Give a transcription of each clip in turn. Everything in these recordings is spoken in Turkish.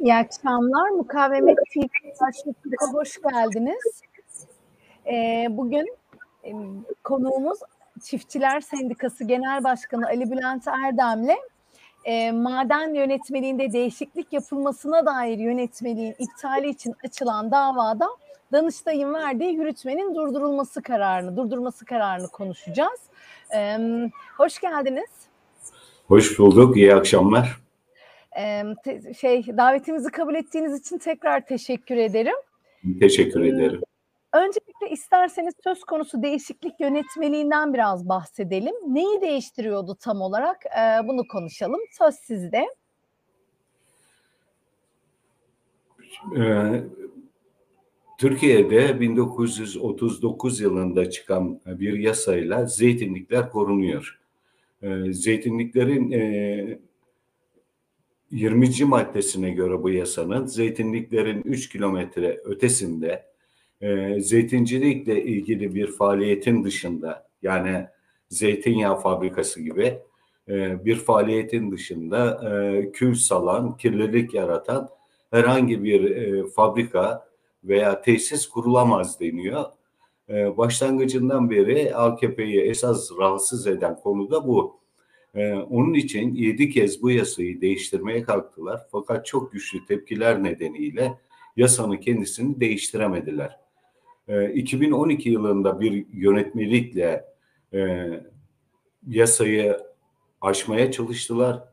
İyi akşamlar. Mukavemet TV karşınıza hoş geldiniz. Ee, bugün e, konuğumuz Çiftçiler Sendikası Genel Başkanı Ali Bülent Erdem'le e, maden yönetmeliğinde değişiklik yapılmasına dair yönetmeliğin iptali için açılan davada Danıştay'ın verdiği yürütmenin durdurulması kararını, durdurması kararını konuşacağız. Ee, hoş geldiniz. Hoş bulduk. İyi akşamlar. Ee, şey davetimizi kabul ettiğiniz için tekrar teşekkür ederim. Teşekkür ederim. Öncelikle isterseniz söz konusu değişiklik yönetmeliğinden biraz bahsedelim. Neyi değiştiriyordu tam olarak? Ee, bunu konuşalım. Söz sizde. Ee, Türkiye'de 1939 yılında çıkan bir yasayla zeytinlikler korunuyor. Zeytinliklerin 20. maddesine göre bu yasanın zeytinliklerin 3 kilometre ötesinde e, zeytincilikle ilgili bir faaliyetin dışında yani zeytinyağı fabrikası gibi e, bir faaliyetin dışında e, kül salan, kirlilik yaratan herhangi bir e, fabrika veya tesis kurulamaz deniyor. E, başlangıcından beri AKP'yi esas rahatsız eden konu da bu. Ee, onun için yedi kez bu yasayı değiştirmeye kalktılar. Fakat çok güçlü tepkiler nedeniyle yasanın kendisini değiştiremediler. Ee, 2012 yılında bir yönetmelikle e, yasayı aşmaya çalıştılar.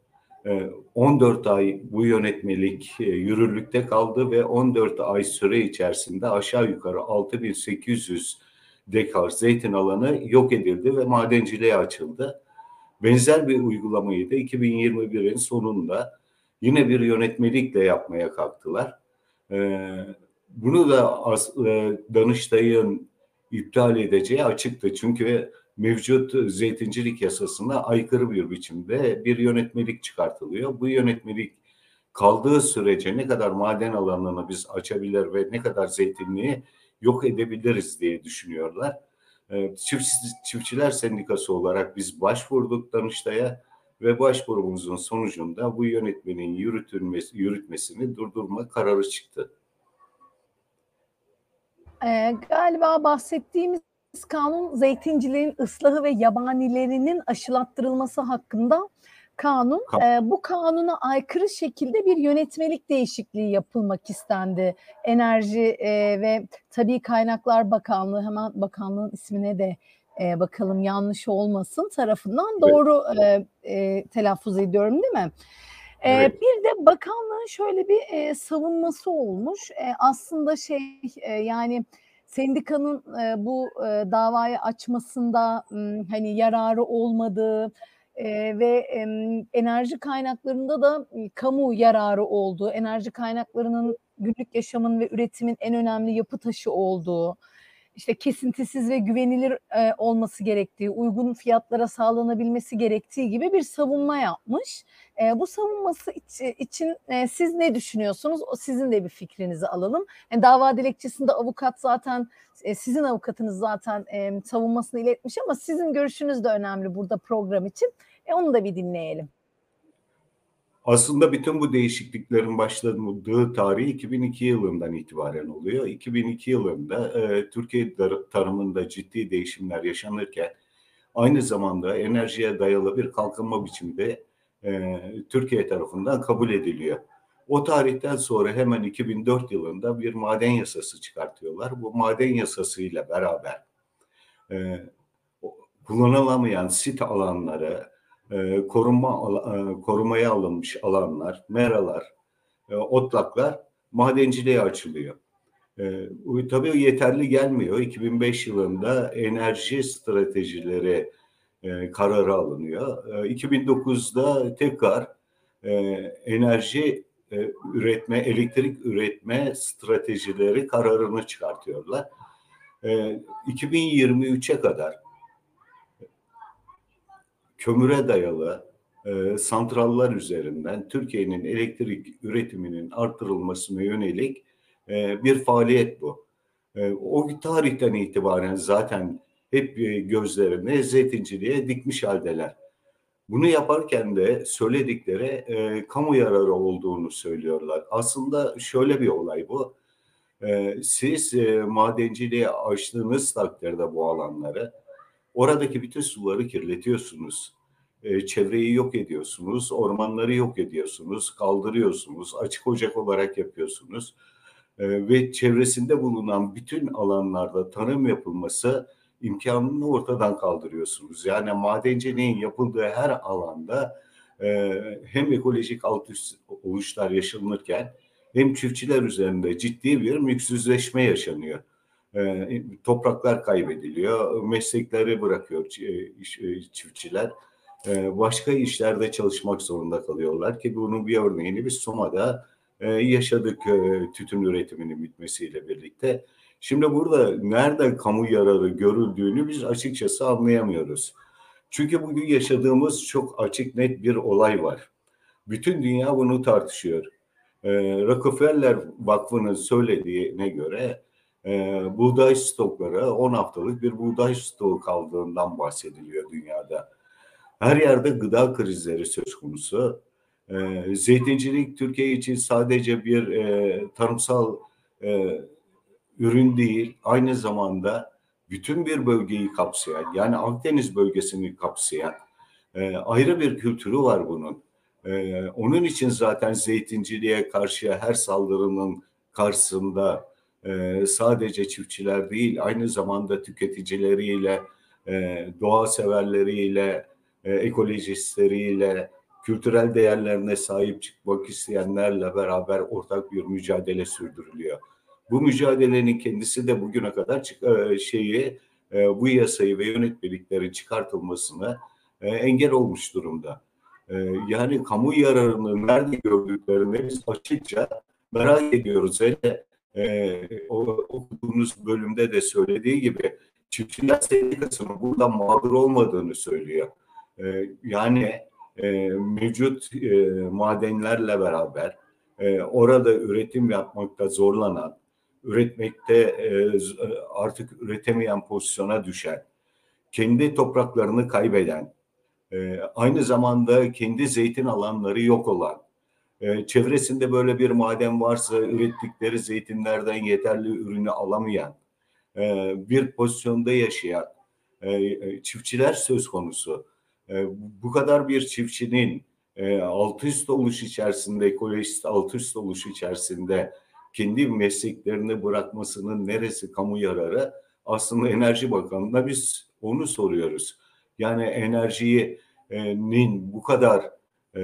Ee, 14 ay bu yönetmelik e, yürürlükte kaldı ve 14 ay süre içerisinde aşağı yukarı 6800 dekar zeytin alanı yok edildi ve madenciliğe açıldı. Benzer bir uygulamayı da 2021'in sonunda yine bir yönetmelikle yapmaya kalktılar. Ee, bunu da e, Danıştay'ın iptal edeceği açıktı. Çünkü mevcut zeytincilik yasasına aykırı bir biçimde bir yönetmelik çıkartılıyor. Bu yönetmelik kaldığı sürece ne kadar maden alanını biz açabilir ve ne kadar zeytinliği yok edebiliriz diye düşünüyorlar. Ee, çift, Çiftçiler Sendikası olarak biz başvurduk Danıştay'a ve başvurumuzun sonucunda bu yönetmenin yürütülmesi, yürütmesini durdurma kararı çıktı. Ee, galiba bahsettiğimiz kanun zeytincilerin ıslahı ve yabanilerinin aşılattırılması hakkında kanun. E, bu kanuna aykırı şekilde bir yönetmelik değişikliği yapılmak istendi. Enerji e, ve Tabii Kaynaklar Bakanlığı hemen bakanlığın ismine de e, bakalım yanlış olmasın tarafından doğru e, e, telaffuz ediyorum değil mi? E, evet. Bir de bakanlığın şöyle bir e, savunması olmuş. E, aslında şey e, yani sendikanın e, bu e, davayı açmasında m, hani yararı olmadığı, e, ve e, enerji kaynaklarında da e, kamu yararı olduğu, enerji kaynaklarının günlük yaşamın ve üretimin en önemli yapı taşı olduğu, işte kesintisiz ve güvenilir e, olması gerektiği, uygun fiyatlara sağlanabilmesi gerektiği gibi bir savunma yapmış. E, bu savunması iç, için e, siz ne düşünüyorsunuz? O sizin de bir fikrinizi alalım. Yani dava dilekçesinde avukat zaten e, sizin avukatınız zaten e, savunmasını iletmiş ama sizin görüşünüz de önemli burada program için. E, onu da bir dinleyelim. Aslında bütün bu değişikliklerin başladığı tarih 2002 yılından itibaren oluyor. 2002 yılında e, Türkiye tarımında ciddi değişimler yaşanırken aynı zamanda enerjiye dayalı bir kalkınma biçimde e, Türkiye tarafından kabul ediliyor. O tarihten sonra hemen 2004 yılında bir maden yasası çıkartıyorlar. Bu maden yasasıyla beraber e, kullanılamayan sit alanları, e, koruma e, korumaya alınmış alanlar, meralar, e, otlaklar madenciliğe açılıyor. E, tabii yeterli gelmiyor. 2005 yılında enerji stratejileri e, kararı alınıyor. E, 2009'da tekrar e, enerji e, üretme, elektrik üretme stratejileri kararını çıkartıyorlar. E, 2023'e kadar kömüre dayalı e, santrallar üzerinden Türkiye'nin elektrik üretiminin arttırılmasına yönelik e, bir faaliyet bu. E, o tarihten itibaren zaten hep e, gözlerini zeytinciliğe dikmiş haldeler. Bunu yaparken de söyledikleri e, kamu yararı olduğunu söylüyorlar. Aslında şöyle bir olay bu. E, siz e, madenciliğe açtığınız takdirde bu alanları oradaki bütün suları kirletiyorsunuz. E, çevreyi yok ediyorsunuz, ormanları yok ediyorsunuz, kaldırıyorsunuz, açık ocak olarak yapıyorsunuz. E, ve çevresinde bulunan bütün alanlarda tarım yapılması imkanını ortadan kaldırıyorsunuz. Yani madenciliğin yapıldığı her alanda e, hem ekolojik alt üst oluşlar yaşanırken hem çiftçiler üzerinde ciddi bir mülksüzleşme yaşanıyor. E, topraklar kaybediliyor, meslekleri bırakıyor e, çiftçiler. E, başka işlerde çalışmak zorunda kalıyorlar ki bunun bir örneğini biz Soma'da e, yaşadık e, tütün üretiminin bitmesiyle birlikte. Şimdi burada nerede kamu yararı görüldüğünü biz açıkçası anlayamıyoruz. Çünkü bugün yaşadığımız çok açık net bir olay var. Bütün dünya bunu tartışıyor. E, Rockefeller Vakfı'nın söylediğine göre e, buğday stokları 10 haftalık bir buğday stoğu kaldığından bahsediliyor dünyada. Her yerde gıda krizleri söz konusu. E, zeytincilik Türkiye için sadece bir e, tarımsal e, ürün değil, aynı zamanda bütün bir bölgeyi kapsayan, yani Akdeniz bölgesini kapsayan e, ayrı bir kültürü var bunun. E, onun için zaten zeytinciliğe karşı her saldırının karşısında e, sadece çiftçiler değil, aynı zamanda tüketicileriyle, e, doğa severleriyle, e, ekolojistleriyle, kültürel değerlerine sahip çıkmak isteyenlerle beraber ortak bir mücadele sürdürülüyor. Bu mücadelenin kendisi de bugüne kadar e, şeyi bu yasayı ve yönetmeliklerin çıkartılmasına e, engel olmuş durumda. Yani kamu yararını nerede gördüklerini biz açıkça merak ediyoruz. Hele o, okuduğunuz bölümde de söylediği gibi Çiftçiler Sendikası'nın burada mağdur olmadığını söylüyor. Yani mevcut madenlerle beraber orada üretim yapmakta zorlanan üretmekte e, artık üretemeyen pozisyona düşen, kendi topraklarını kaybeden, e, aynı zamanda kendi zeytin alanları yok olan, e, çevresinde böyle bir maden varsa ürettikleri zeytinlerden yeterli ürünü alamayan, bir pozisyonda yaşayan çiftçiler söz konusu. Bu kadar bir çiftçinin alt üst oluş içerisinde, ekolojist alt üst oluş içerisinde kendi mesleklerini bırakmasının neresi kamu yararı? Aslında Enerji Bakanı'na biz onu soruyoruz. Yani enerjinin bu kadar e,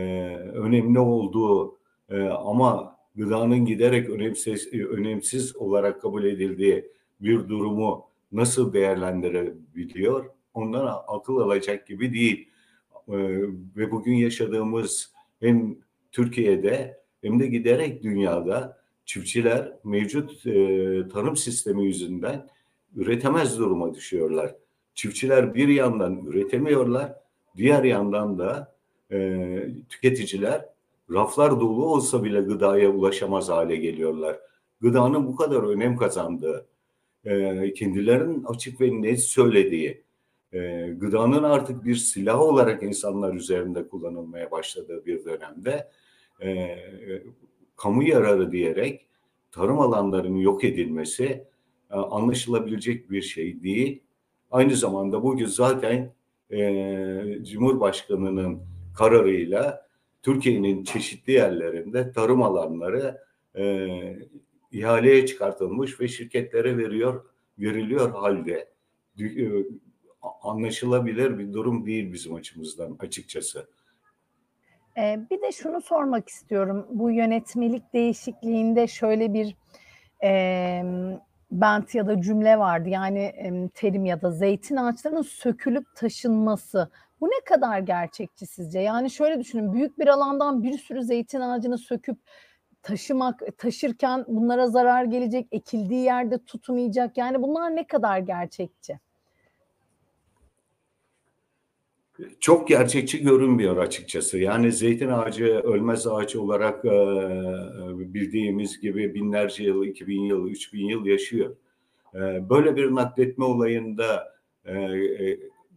önemli olduğu e, ama gıdanın giderek önemsiz, önemsiz olarak kabul edildiği bir durumu nasıl değerlendirebiliyor? Ondan akıl alacak gibi değil. E, ve bugün yaşadığımız hem Türkiye'de hem de giderek dünyada çiftçiler mevcut e, tarım sistemi yüzünden üretemez duruma düşüyorlar. Çiftçiler bir yandan üretemiyorlar, diğer yandan da e, tüketiciler raflar dolu olsa bile gıdaya ulaşamaz hale geliyorlar. Gıdanın bu kadar önem kazandığı, e, kendilerinin açık ve net söylediği, e, gıdanın artık bir silah olarak insanlar üzerinde kullanılmaya başladığı bir dönemde e, kamu yararı diyerek tarım alanlarının yok edilmesi e, anlaşılabilecek bir şey değil. Aynı zamanda bugün zaten e, Cumhurbaşkanı'nın kararıyla Türkiye'nin çeşitli yerlerinde tarım alanları e, ihaleye çıkartılmış ve şirketlere veriyor veriliyor halde e, anlaşılabilir bir durum değil bizim açımızdan açıkçası. Ee, bir de şunu sormak istiyorum. Bu yönetmelik değişikliğinde şöyle bir e, bant ya da cümle vardı. Yani e, terim ya da zeytin ağaçlarının sökülüp taşınması. Bu ne kadar gerçekçi sizce? Yani şöyle düşünün. Büyük bir alandan bir sürü zeytin ağacını söküp taşımak, taşırken bunlara zarar gelecek, ekildiği yerde tutmayacak. Yani bunlar ne kadar gerçekçi? çok gerçekçi görünmüyor açıkçası. Yani zeytin ağacı ölmez ağaç olarak bildiğimiz gibi binlerce yıl, 2000 yıl, 3000 yıl yaşıyor. Böyle bir nakletme olayında e,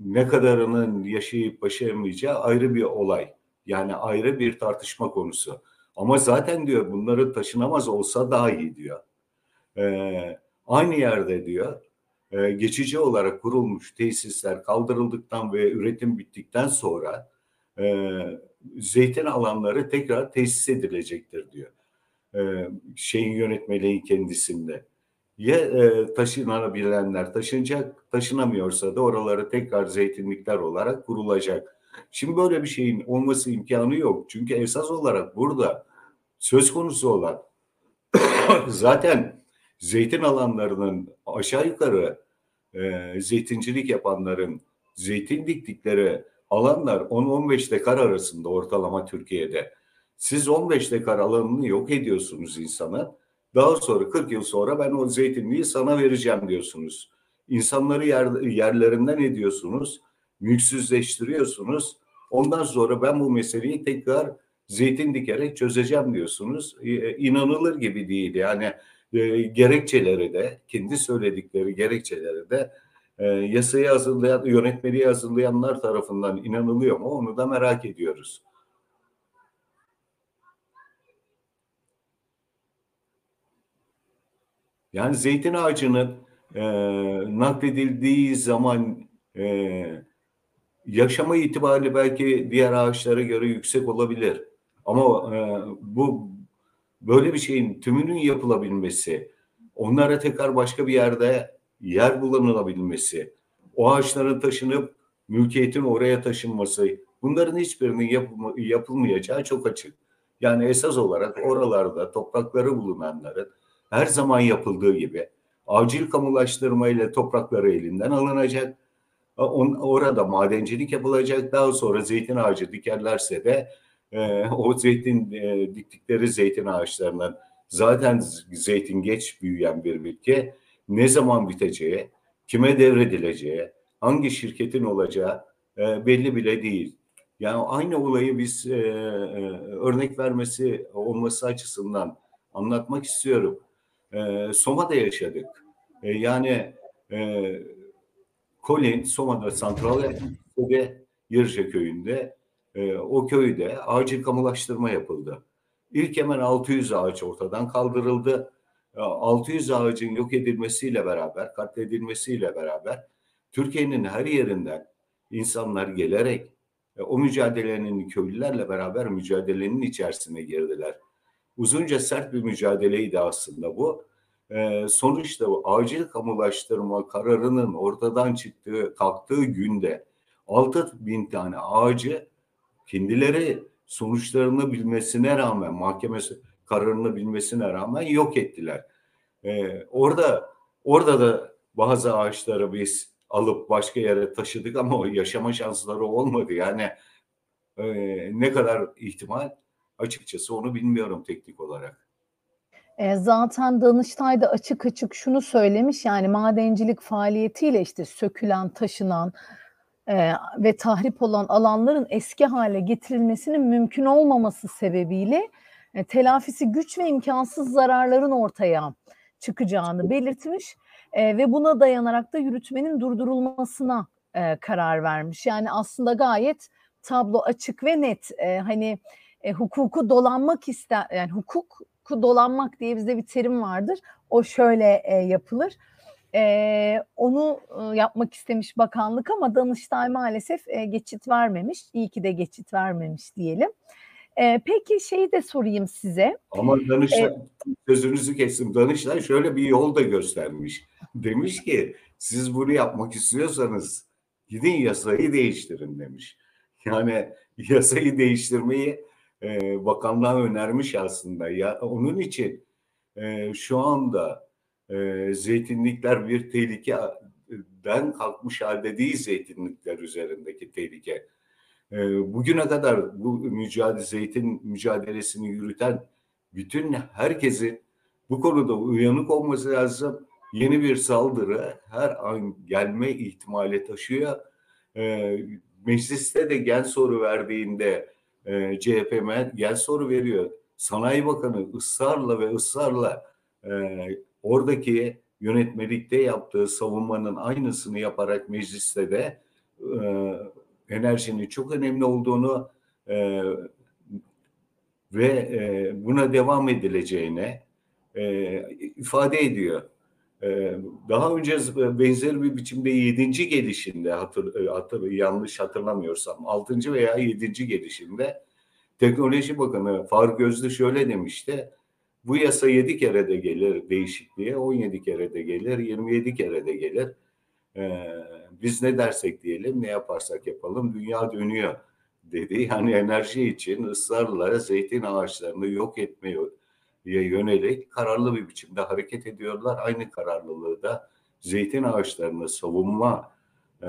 ne kadarının yaşayıp başaramayacağı ayrı bir olay. Yani ayrı bir tartışma konusu. Ama zaten diyor bunları taşınamaz olsa daha iyi diyor. Ee, aynı yerde diyor e, geçici olarak kurulmuş tesisler kaldırıldıktan ve üretim bittikten sonra e, zeytin alanları tekrar tesis edilecektir diyor. E, şeyin yönetmeliği kendisinde. Ya e, taşınabilenler taşınacak, taşınamıyorsa da oraları tekrar zeytinlikler olarak kurulacak. Şimdi böyle bir şeyin olması imkanı yok. Çünkü esas olarak burada söz konusu olan zaten zeytin alanlarının aşağı yukarı e, zeytincilik yapanların zeytin diktikleri alanlar 10-15 dekar arasında ortalama Türkiye'de. Siz 15 dekar alanını yok ediyorsunuz insana. Daha sonra 40 yıl sonra ben o zeytinliği sana vereceğim diyorsunuz. İnsanları yer, yerlerinden ediyorsunuz, mülksüzleştiriyorsunuz. Ondan sonra ben bu meseleyi tekrar zeytin dikerek çözeceğim diyorsunuz. Ee, inanılır gibi değil. Yani e, gerekçeleri de, kendi söyledikleri gerekçeleri de e, yasayı hazırlayan, yönetmeliği hazırlayanlar tarafından inanılıyor mu? Onu da merak ediyoruz. Yani zeytin ağacının e, nakledildiği zaman e, yaşama itibariyle belki diğer ağaçlara göre yüksek olabilir. Ama e, bu böyle bir şeyin tümünün yapılabilmesi, onlara tekrar başka bir yerde yer kullanılabilmesi, o ağaçların taşınıp mülkiyetin oraya taşınması, bunların hiçbirinin yapılma, yapılmayacağı çok açık. Yani esas olarak oralarda toprakları bulunanların her zaman yapıldığı gibi acil kamulaştırma ile toprakları elinden alınacak. Orada madencilik yapılacak. Daha sonra zeytin ağacı dikerlerse de e, o zeytin e, diktikleri zeytin ağaçlarından zaten zeytin geç büyüyen bir bitki ne zaman biteceği, kime devredileceği, hangi şirketin olacağı e, belli bile değil. Yani aynı olayı biz e, e, örnek vermesi olması açısından anlatmak istiyorum. E, Soma'da yaşadık. E, yani e, Colin Soma'da Santral ve Yırca köyünde e, o köyde acil kamulaştırma yapıldı. İlk hemen 600 ağaç ortadan kaldırıldı. 600 ağacın yok edilmesiyle beraber, katledilmesiyle beraber Türkiye'nin her yerinden insanlar gelerek e, o mücadelenin köylülerle beraber mücadelenin içerisine girdiler. Uzunca sert bir mücadeleydi aslında bu. E, sonuçta acil kamulaştırma kararının ortadan çıktığı, kalktığı günde 6 bin tane ağacı kendileri sonuçlarını bilmesine rağmen mahkeme kararını bilmesine rağmen yok ettiler. Ee, orada orada da bazı ağaçları biz alıp başka yere taşıdık ama yaşama şansları olmadı. Yani e, ne kadar ihtimal açıkçası onu bilmiyorum teknik olarak. E, zaten Danıştay da açık açık şunu söylemiş yani madencilik faaliyetiyle işte sökülen, taşınan, e, ve tahrip olan alanların eski hale getirilmesinin mümkün olmaması sebebiyle e, telafisi güç ve imkansız zararların ortaya çıkacağını belirtmiş e, ve buna dayanarak da yürütmenin durdurulmasına e, karar vermiş. Yani aslında gayet tablo açık ve net. E, hani e, hukuku dolanmak ister, yani hukuku dolanmak diye bizde bir terim vardır. O şöyle e, yapılır e, onu e, yapmak istemiş bakanlık ama Danıştay maalesef e, geçit vermemiş. İyi ki de geçit vermemiş diyelim. E, peki şeyi de sorayım size. Ama Danıştay, e, sözünüzü kestim. Danıştay şöyle bir yol da göstermiş. Demiş ki siz bunu yapmak istiyorsanız gidin yasayı değiştirin demiş. Yani yasayı değiştirmeyi e, bakanlığa önermiş aslında. Ya onun için e, şu anda e, zeytinlikler bir tehlikeden kalkmış halde değil zeytinlikler üzerindeki tehlike. E, bugüne kadar bu mücadele zeytin mücadelesini yürüten bütün herkesin bu konuda uyanık olması lazım. Yeni bir saldırı her an gelme ihtimali taşıyor. E, mecliste de gen soru verdiğinde e, gen soru veriyor. Sanayi Bakanı ısrarla ve ısrarla e, oradaki yönetmelikte yaptığı savunmanın aynısını yaparak mecliste de e, enerjinin çok önemli olduğunu e, ve e, buna devam edileceğine e, ifade ediyor. E, daha önce benzer bir biçimde yedinci gelişinde hatır, hatır, yanlış hatırlamıyorsam altıncı veya yedinci gelişinde Teknoloji Bakanı Faruk Özlü şöyle demişti. Bu yasa 7 kere de gelir değişikliğe, 17 kere de gelir, 27 kere de gelir. Ee, biz ne dersek diyelim, ne yaparsak yapalım dünya dönüyor dedi. Yani enerji için ısrarla zeytin ağaçlarını yok etmeye yönelik kararlı bir biçimde hareket ediyorlar. Aynı kararlılığı da zeytin ağaçlarını savunma e,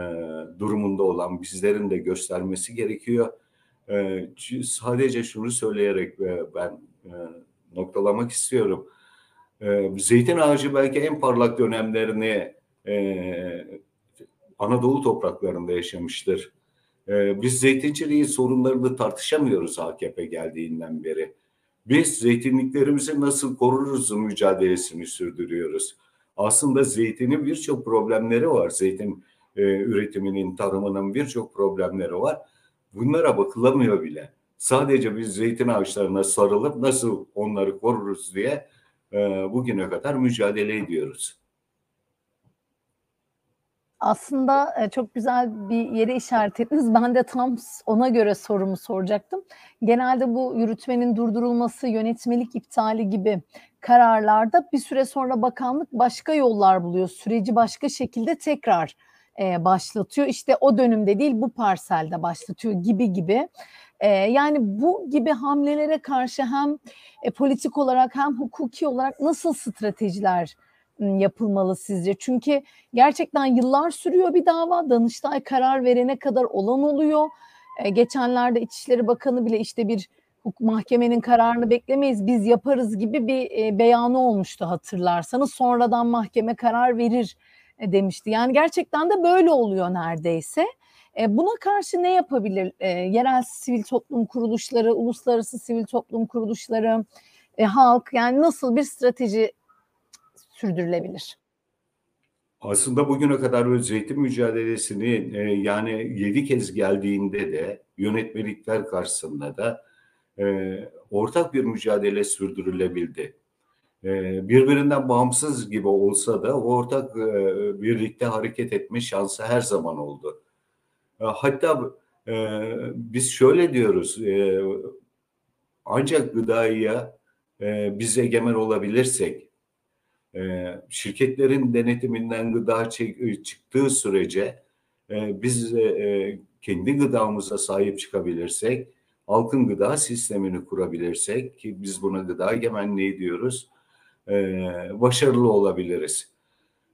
durumunda olan bizlerin de göstermesi gerekiyor. E, sadece şunu söyleyerek e, ben e, noktalamak istiyorum. E, zeytin ağacı belki en parlak dönemlerini e, Anadolu topraklarında yaşamıştır. E, biz zeytinciliğin sorunlarını tartışamıyoruz AKP geldiğinden beri. Biz zeytinliklerimizi nasıl koruruz mücadelesini sürdürüyoruz. Aslında zeytinin birçok problemleri var. Zeytin e, üretiminin, tarımının birçok problemleri var. Bunlara bakılamıyor bile. Sadece biz zeytin ağaçlarına sarılıp nasıl onları koruruz diye e, bugüne kadar mücadele ediyoruz. Aslında e, çok güzel bir yere işaret ettiniz. Ben de tam ona göre sorumu soracaktım. Genelde bu yürütmenin durdurulması, yönetmelik iptali gibi kararlarda bir süre sonra bakanlık başka yollar buluyor. Süreci başka şekilde tekrar e, başlatıyor. İşte o dönümde değil bu parselde başlatıyor gibi gibi. E, yani bu gibi hamlelere karşı hem politik olarak hem hukuki olarak nasıl stratejiler yapılmalı sizce? Çünkü gerçekten yıllar sürüyor bir dava. Danıştay karar verene kadar olan oluyor. E, geçenlerde İçişleri Bakanı bile işte bir mahkemenin kararını beklemeyiz biz yaparız gibi bir e, beyanı olmuştu hatırlarsanız. Sonradan mahkeme karar verir e, demişti. Yani gerçekten de böyle oluyor neredeyse. Buna karşı ne yapabilir yerel sivil toplum kuruluşları, uluslararası sivil toplum kuruluşları, halk yani nasıl bir strateji sürdürülebilir? Aslında bugüne kadar zeytin mücadelesini e, yani yedi kez geldiğinde de yönetmelikler karşısında da e, ortak bir mücadele sürdürülebildi. E, birbirinden bağımsız gibi olsa da ortak e, birlikte hareket etme şansı her zaman oldu. E, hatta e, biz şöyle diyoruz, e, ancak gıdaya e, biz egemen olabilirsek, ee, şirketlerin denetiminden gıda çıktığı sürece e, biz e, kendi gıdamıza sahip çıkabilirsek, halkın gıda sistemini kurabilirsek ki biz buna gıda egemenliği diyoruz, e, başarılı olabiliriz.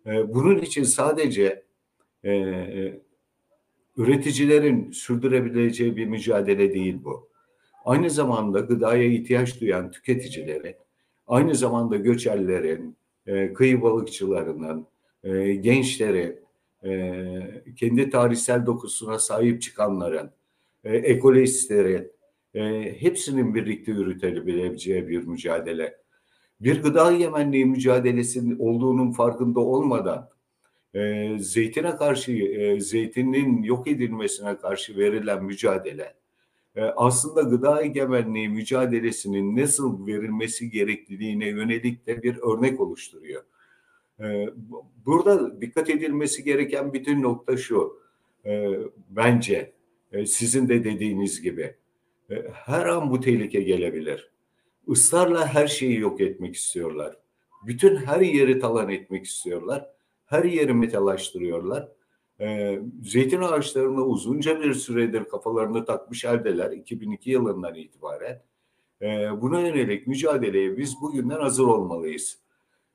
Bunun için sadece üreticilerin sürdürebileceği bir mücadele değil bu. Aynı zamanda gıdaya ihtiyaç duyan tüketicilerin, aynı zamanda göçerlerin, e, kıyı balıkçılarının, e, gençlerin, e, kendi tarihsel dokusuna sahip çıkanların, e, e, hepsinin birlikte yürütebileceği bir mücadele. Bir gıda yemenliği mücadelesinin olduğunun farkında olmadan e, zeytine karşı, e, zeytinin yok edilmesine karşı verilen mücadele, aslında gıda egemenliği mücadelesinin nasıl verilmesi gerekliliğine yönelik de bir örnek oluşturuyor. E, burada dikkat edilmesi gereken bütün nokta şu, e, bence sizin de dediğiniz gibi her an bu tehlike gelebilir. Israrla her şeyi yok etmek istiyorlar. Bütün her yeri talan etmek istiyorlar. Her yeri metalaştırıyorlar e, zeytin ağaçlarına uzunca bir süredir kafalarını takmış haldeler 2002 yılından itibaren. E, buna yönelik mücadeleye biz bugünden hazır olmalıyız.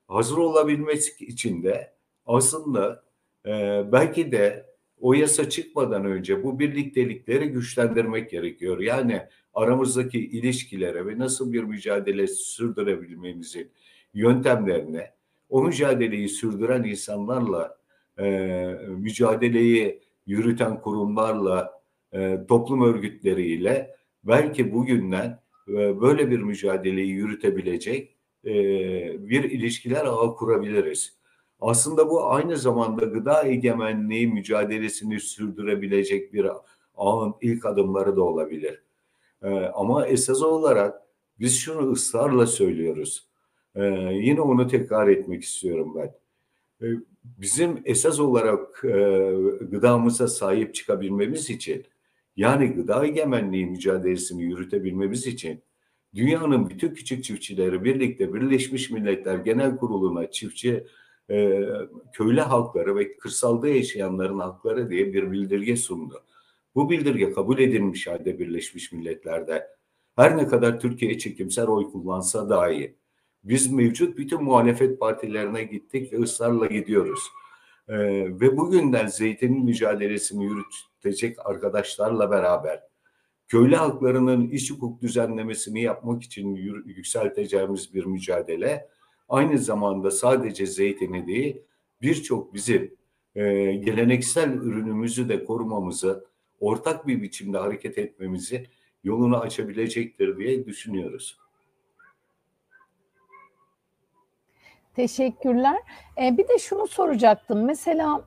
Hazır olabilmesi için de aslında e, belki de o yasa çıkmadan önce bu birliktelikleri güçlendirmek gerekiyor. Yani aramızdaki ilişkilere ve nasıl bir mücadele sürdürebilmemizin yöntemlerine, o mücadeleyi sürdüren insanlarla mücadeleyi yürüten kurumlarla, e, toplum örgütleriyle belki bugünden e, böyle bir mücadeleyi yürütebilecek e, bir ilişkiler ağı kurabiliriz. Aslında bu aynı zamanda gıda egemenliği mücadelesini sürdürebilecek bir ağın ilk adımları da olabilir. Ama esas olarak biz şunu ısrarla söylüyoruz. Yine onu tekrar etmek istiyorum ben. Ee, bizim esas olarak e, gıdamıza sahip çıkabilmemiz için yani gıda egemenliği mücadelesini yürütebilmemiz için dünyanın bütün küçük çiftçileri birlikte Birleşmiş Milletler Genel Kurulu'na çiftçi e, köylü halkları ve kırsalda yaşayanların hakları diye bir bildirge sundu. Bu bildirge kabul edilmiş halde Birleşmiş Milletler'de. Her ne kadar Türkiye çekimser oy kullansa dahi biz mevcut bütün muhalefet partilerine gittik ve ısrarla gidiyoruz. Ee, ve bugünden zeytinin mücadelesini yürütecek arkadaşlarla beraber köylü halklarının iş hukuk düzenlemesini yapmak için yükselteceğimiz bir mücadele aynı zamanda sadece zeytini değil birçok bizim e, geleneksel ürünümüzü de korumamızı ortak bir biçimde hareket etmemizi yolunu açabilecektir diye düşünüyoruz. Teşekkürler. Ee, bir de şunu soracaktım. Mesela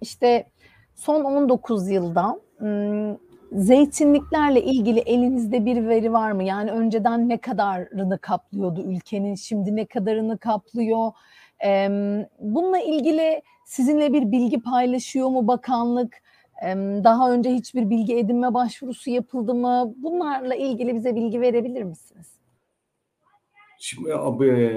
işte son 19 yılda zeytinliklerle ilgili elinizde bir veri var mı? Yani önceden ne kadarını kaplıyordu ülkenin, şimdi ne kadarını kaplıyor? Bununla ilgili sizinle bir bilgi paylaşıyor mu bakanlık? Daha önce hiçbir bilgi edinme başvurusu yapıldı mı? Bunlarla ilgili bize bilgi verebilir misiniz? Şimdi abi,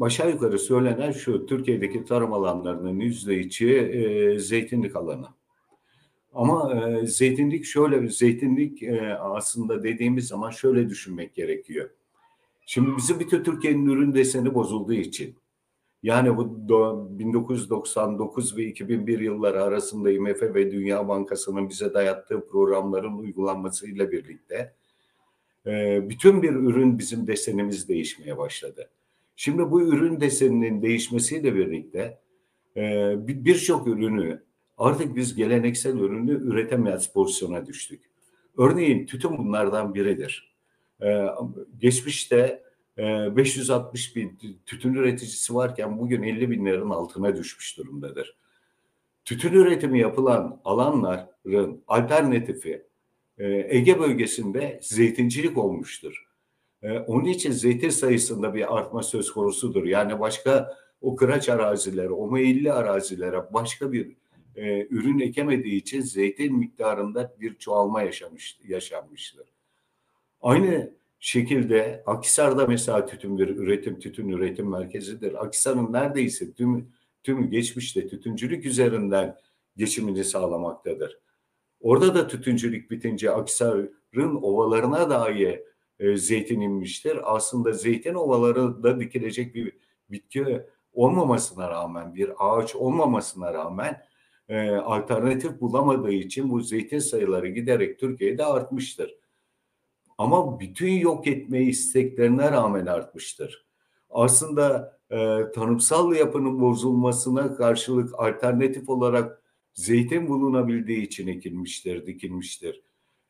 aşağı yukarı söylenen şu, Türkiye'deki tarım alanlarının yüzde içi e, zeytinlik alanı. Ama e, zeytinlik şöyle, zeytinlik e, aslında dediğimiz zaman şöyle düşünmek gerekiyor. Şimdi bizim bütün Türkiye'nin ürün deseni bozulduğu için yani bu 1999 ve 2001 yılları arasında IMF ve Dünya Bankası'nın bize dayattığı programların uygulanmasıyla birlikte e, bütün bir ürün bizim desenimiz değişmeye başladı. Şimdi bu ürün deseninin değişmesiyle birlikte e, birçok ürünü artık biz geleneksel ürünü üretemez pozisyona düştük. Örneğin tütün bunlardan biridir. E, geçmişte 560 bin tütün üreticisi varken bugün 50 bin liranın altına düşmüş durumdadır. Tütün üretimi yapılan alanların alternatifi Ege bölgesinde zeytincilik olmuştur. Onun için zeytin sayısında bir artma söz konusudur. Yani başka o kıraç arazilere, o meyilli arazilere başka bir e, ürün ekemediği için zeytin miktarında bir çoğalma yaşamış, yaşanmıştır. Aynı şekilde Akisar'da mesela tütün bir üretim, tütün üretim merkezidir. Akisar'ın neredeyse tüm tüm geçmişte tütüncülük üzerinden geçimini sağlamaktadır. Orada da tütüncülük bitince Akisar'ın ovalarına dahi e, zeytin inmiştir. Aslında zeytin ovaları da dikilecek bir bitki olmamasına rağmen, bir ağaç olmamasına rağmen e, alternatif bulamadığı için bu zeytin sayıları giderek Türkiye'de artmıştır. Ama bütün yok etme isteklerine rağmen artmıştır. Aslında e, tanımsal yapının bozulmasına karşılık alternatif olarak zeytin bulunabildiği için ekilmiştir, dikilmiştir.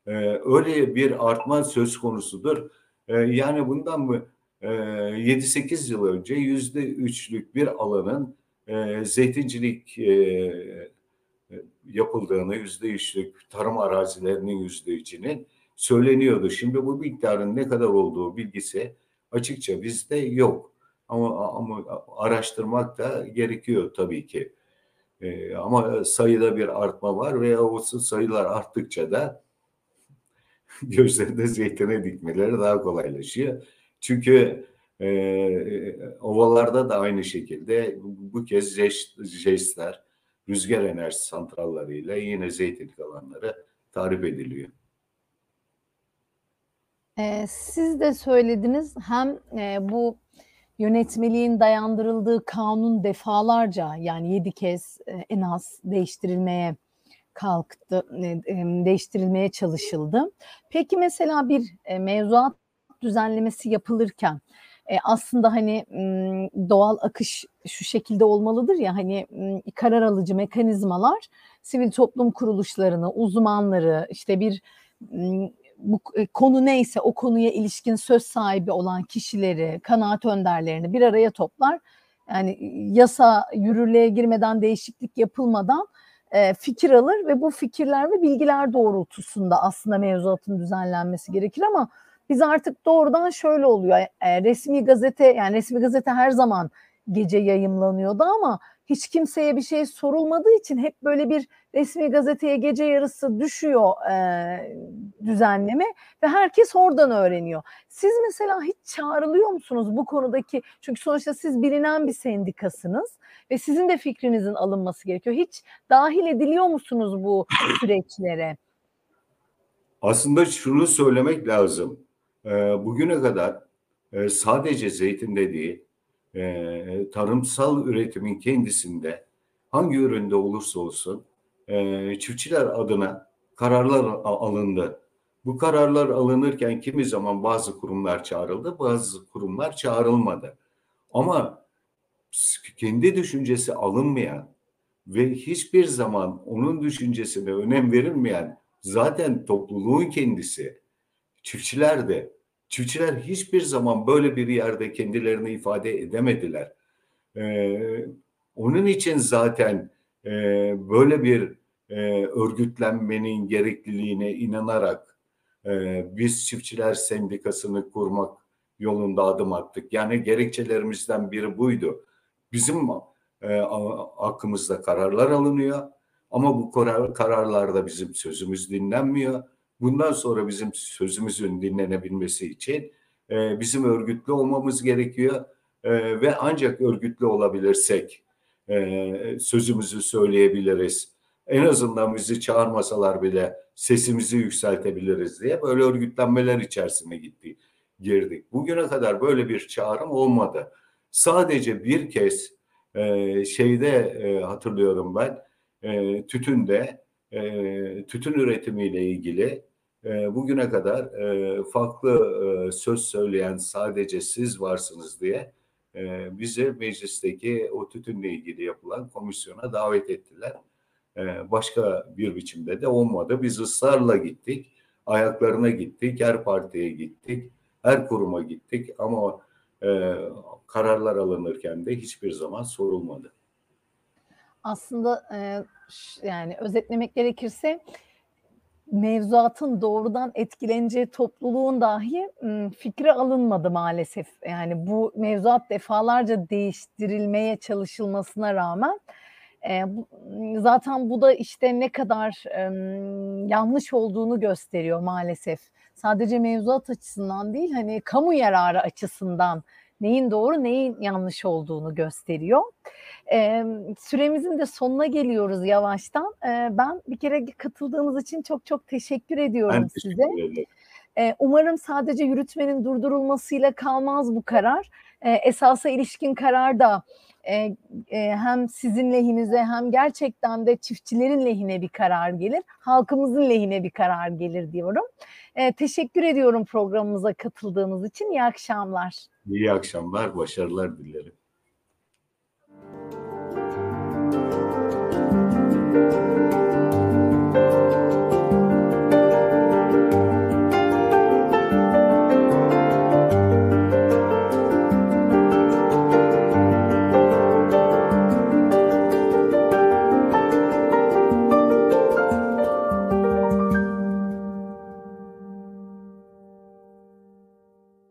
E, öyle bir artma söz konusudur. E, yani bundan mı e, 7-8 yıl önce yüzde üçlük bir alanın e, zeytincilik e, yapıldığını, yüzde üçlük tarım arazilerinin yüzde içinin söyleniyordu. Şimdi bu miktarın ne kadar olduğu bilgisi açıkça bizde yok. Ama, ama araştırmak da gerekiyor tabii ki. Ee, ama sayıda bir artma var ve o sayılar arttıkça da gözlerinde zeytine dikmeleri daha kolaylaşıyor. Çünkü e, ovalarda da aynı şekilde bu kez jest, jestler, rüzgar enerji santrallarıyla yine zeytinlik alanları tarif ediliyor. Ee, siz de söylediniz hem e, bu yönetmeliğin dayandırıldığı kanun defalarca yani yedi kez e, en az değiştirilmeye kalktı, e, e, değiştirilmeye çalışıldı. Peki mesela bir mevzuat düzenlemesi yapılırken aslında hani doğal akış şu şekilde olmalıdır ya hani karar alıcı mekanizmalar sivil toplum kuruluşlarını, uzmanları işte bir bu e, konu neyse o konuya ilişkin söz sahibi olan kişileri, kanaat önderlerini bir araya toplar Yani yasa yürürlüğe girmeden değişiklik yapılmadan e, fikir alır ve bu fikirler ve bilgiler doğrultusunda aslında mevzuatın düzenlenmesi gerekir ama biz artık doğrudan şöyle oluyor. E, resmi gazete yani resmi gazete her zaman gece yayımlanıyordu ama hiç kimseye bir şey sorulmadığı için hep böyle bir resmi gazeteye gece yarısı düşüyor e, düzenleme ve herkes oradan öğreniyor. Siz mesela hiç çağrılıyor musunuz bu konudaki çünkü sonuçta siz bilinen bir sendikasınız ve sizin de fikrinizin alınması gerekiyor. Hiç dahil ediliyor musunuz bu süreçlere? Aslında şunu söylemek lazım. Bugüne kadar sadece zeytin değil, tarımsal üretimin kendisinde hangi üründe olursa olsun çiftçiler adına kararlar alındı. Bu kararlar alınırken kimi zaman bazı kurumlar çağrıldı, bazı kurumlar çağrılmadı. Ama kendi düşüncesi alınmayan ve hiçbir zaman onun düşüncesine önem verilmeyen zaten topluluğun kendisi, çiftçiler de, çiftçiler hiçbir zaman böyle bir yerde kendilerini ifade edemediler. Ee, onun için zaten e, böyle bir e, örgütlenmenin gerekliliğine inanarak e, biz çiftçiler sendikasını kurmak yolunda adım attık. Yani gerekçelerimizden biri buydu. Bizim e, hakkımızda kararlar alınıyor ama bu karar, kararlarda bizim sözümüz dinlenmiyor. Bundan sonra bizim sözümüzün dinlenebilmesi için e, bizim örgütlü olmamız gerekiyor e, ve ancak örgütlü olabilirsek e, sözümüzü söyleyebiliriz. En azından bizi çağırmasalar bile sesimizi yükseltebiliriz diye böyle örgütlenmeler içerisine gitti, girdik. Bugüne kadar böyle bir çağrım olmadı. Sadece bir kez e, şeyde e, hatırlıyorum ben e, tütünde e, tütün üretimiyle ilgili e, bugüne kadar e, farklı e, söz söyleyen sadece siz varsınız diye e, bizi meclisteki o tütünle ilgili yapılan komisyona davet ettiler. E, başka bir biçimde de olmadı. Biz ısrarla gittik, ayaklarına gittik, her partiye gittik, her kuruma gittik ama e, kararlar alınırken de hiçbir zaman sorulmadı. Aslında e, yani özetlemek gerekirse mevzuatın doğrudan etkileneceği topluluğun dahi fikri alınmadı maalesef. Yani bu mevzuat defalarca değiştirilmeye çalışılmasına rağmen e, bu, zaten bu da işte ne kadar e, yanlış olduğunu gösteriyor maalesef. Sadece mevzuat açısından değil hani kamu yararı açısından neyin doğru neyin yanlış olduğunu gösteriyor. E, süremizin de sonuna geliyoruz yavaştan. E, ben bir kere katıldığınız için çok çok teşekkür ediyorum ben size. Teşekkür e, umarım sadece yürütmenin durdurulmasıyla kalmaz bu karar. E, esasa ilişkin karar da e, e, hem sizin lehinize hem gerçekten de çiftçilerin lehine bir karar gelir. Halkımızın lehine bir karar gelir diyorum. E, teşekkür ediyorum programımıza katıldığınız için. İyi akşamlar. İyi akşamlar, başarılar dilerim. Thank you.